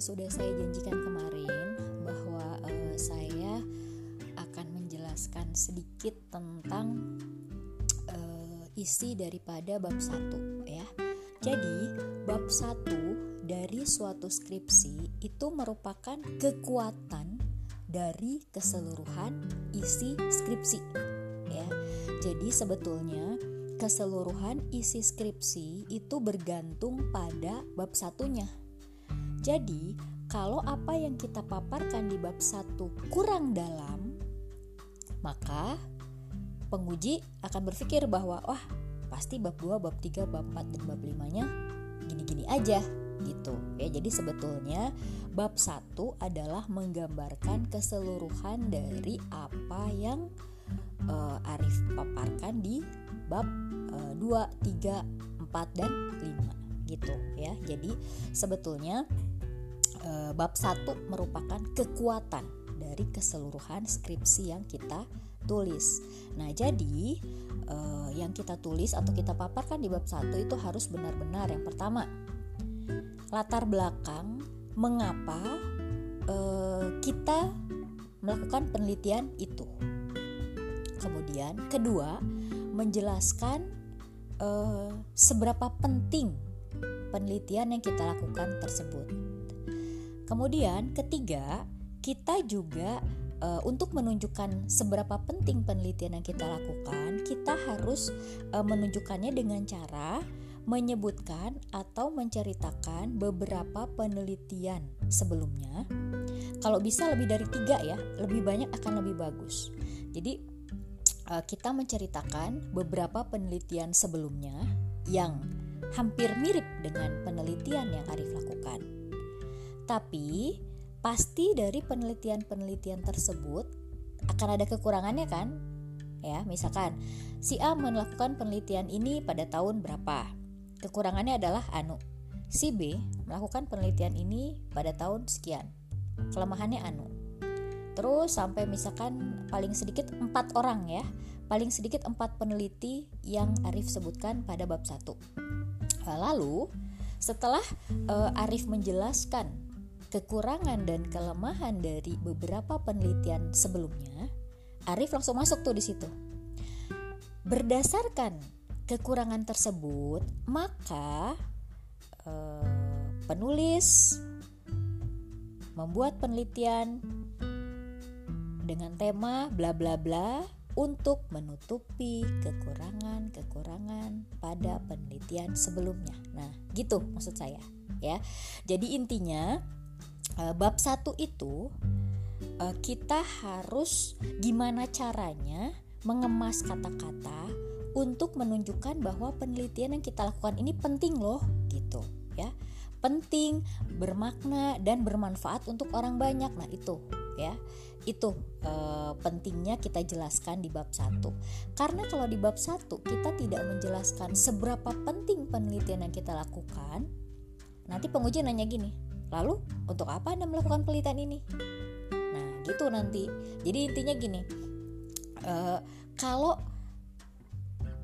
sudah saya janjikan kemarin bahwa uh, saya akan menjelaskan sedikit tentang uh, isi daripada bab 1 ya. Jadi, bab 1 dari suatu skripsi itu merupakan kekuatan dari keseluruhan isi skripsi ya. Jadi sebetulnya keseluruhan isi skripsi itu bergantung pada bab satunya. Jadi, kalau apa yang kita paparkan di bab satu kurang dalam, maka penguji akan berpikir bahwa wah, pasti bab 2, bab 3, bab 4 dan bab 5-nya gini-gini aja gitu. Ya, jadi sebetulnya bab 1 adalah menggambarkan keseluruhan dari apa yang uh, Arif paparkan di bab uh, 2, 3, 4 dan 5 gitu ya. Jadi sebetulnya uh, bab 1 merupakan kekuatan dari keseluruhan skripsi yang kita tulis. Nah, jadi uh, yang kita tulis atau kita paparkan di bab 1 itu harus benar-benar yang pertama latar belakang mengapa uh, kita melakukan penelitian itu. Kemudian kedua, menjelaskan uh, seberapa penting penelitian yang kita lakukan tersebut. Kemudian ketiga, kita juga uh, untuk menunjukkan seberapa penting penelitian yang kita lakukan, kita harus uh, menunjukkannya dengan cara menyebutkan atau menceritakan beberapa penelitian sebelumnya. Kalau bisa lebih dari tiga ya, lebih banyak akan lebih bagus. Jadi Eh, kita menceritakan beberapa penelitian sebelumnya yang hampir mirip dengan penelitian yang Arif lakukan. Tapi pasti dari penelitian-penelitian tersebut akan ada kekurangannya kan? Ya, misalkan si A melakukan penelitian ini pada tahun berapa? Kekurangannya adalah anu. Si B melakukan penelitian ini pada tahun sekian. Kelemahannya anu. Terus sampai misalkan paling sedikit empat orang ya, paling sedikit empat peneliti yang Arif sebutkan pada bab 1. Eh, lalu setelah uh, Arif menjelaskan kekurangan dan kelemahan dari beberapa penelitian sebelumnya, Arif langsung masuk tuh di situ. Berdasarkan kekurangan tersebut, maka uh, penulis membuat penelitian dengan tema bla bla bla untuk menutupi kekurangan-kekurangan pada penelitian sebelumnya. Nah, gitu maksud saya, ya. Jadi intinya eh, bab satu itu eh, kita harus gimana caranya mengemas kata-kata untuk menunjukkan bahwa penelitian yang kita lakukan ini penting loh, gitu, ya. Penting, bermakna dan bermanfaat untuk orang banyak. Nah, itu ya itu e, pentingnya kita jelaskan di bab 1 karena kalau di bab 1 kita tidak menjelaskan seberapa penting penelitian yang kita lakukan nanti penguji nanya gini lalu untuk apa anda melakukan penelitian ini nah gitu nanti jadi intinya gini e, kalau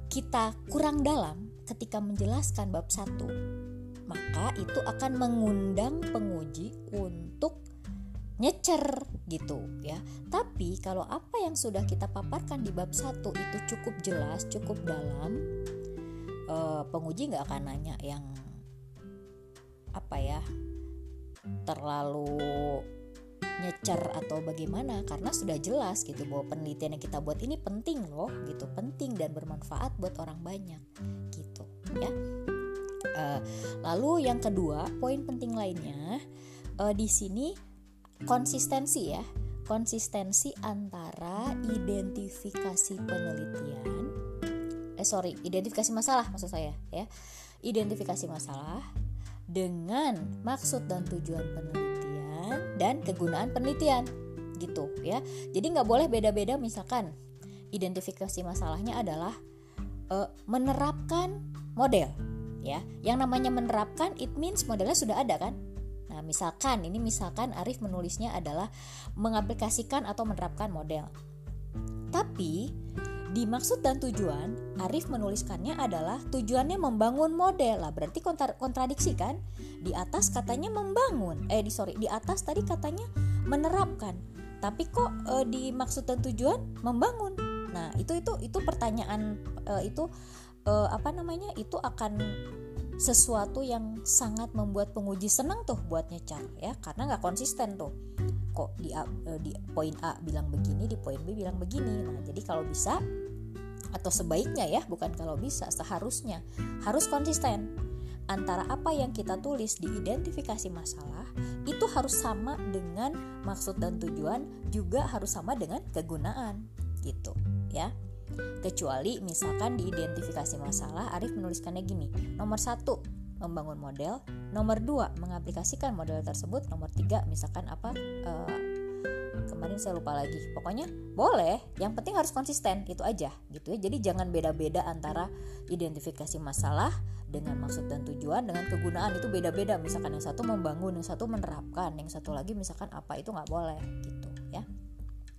kita kurang dalam ketika menjelaskan bab 1 maka itu akan mengundang penguji untuk nyecer gitu ya. Tapi kalau apa yang sudah kita paparkan di bab 1 itu cukup jelas, cukup dalam, uh, penguji nggak akan nanya yang apa ya terlalu nyecer atau bagaimana karena sudah jelas gitu bahwa penelitian yang kita buat ini penting loh gitu. Penting dan bermanfaat buat orang banyak gitu ya. Uh, lalu yang kedua poin penting lainnya uh, di sini konsistensi ya. Konsistensi antara identifikasi penelitian eh sorry identifikasi masalah maksud saya ya. Identifikasi masalah dengan maksud dan tujuan penelitian dan kegunaan penelitian gitu ya. Jadi nggak boleh beda-beda misalkan identifikasi masalahnya adalah uh, menerapkan model ya. Yang namanya menerapkan it means modelnya sudah ada kan? Nah, misalkan ini misalkan Arif menulisnya adalah mengaplikasikan atau menerapkan model. Tapi di maksud dan tujuan, Arif menuliskannya adalah tujuannya membangun model lah. Berarti kontra kontradiksi kan? Di atas katanya membangun, eh di sorry di atas tadi katanya menerapkan. Tapi kok eh, di maksud dan tujuan membangun. Nah itu itu itu pertanyaan eh, itu eh, apa namanya? Itu akan sesuatu yang sangat membuat penguji senang tuh buat nyecar ya karena nggak konsisten tuh kok di eh, di poin A bilang begini di poin B bilang begini. Nah jadi kalau bisa atau sebaiknya ya bukan kalau bisa seharusnya harus konsisten. Antara apa yang kita tulis di identifikasi masalah itu harus sama dengan maksud dan tujuan juga harus sama dengan kegunaan gitu ya. Kecuali misalkan di identifikasi masalah Arif menuliskannya gini nomor satu membangun model. Nomor dua mengaplikasikan model tersebut. Nomor tiga misalkan apa uh, kemarin saya lupa lagi. Pokoknya boleh yang penting harus konsisten itu aja gitu ya. Jadi jangan beda-beda antara identifikasi masalah dengan maksud dan tujuan dengan kegunaan itu beda-beda. Misalkan yang satu membangun yang satu menerapkan yang satu lagi misalkan apa itu nggak boleh gitu ya.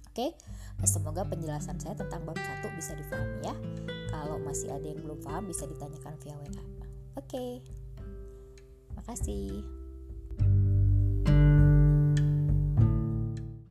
Oke nah, semoga penjelasan saya tentang bab satu bisa difahami ya. Kalau masih ada yang belum paham bisa ditanyakan via WA oke kasih.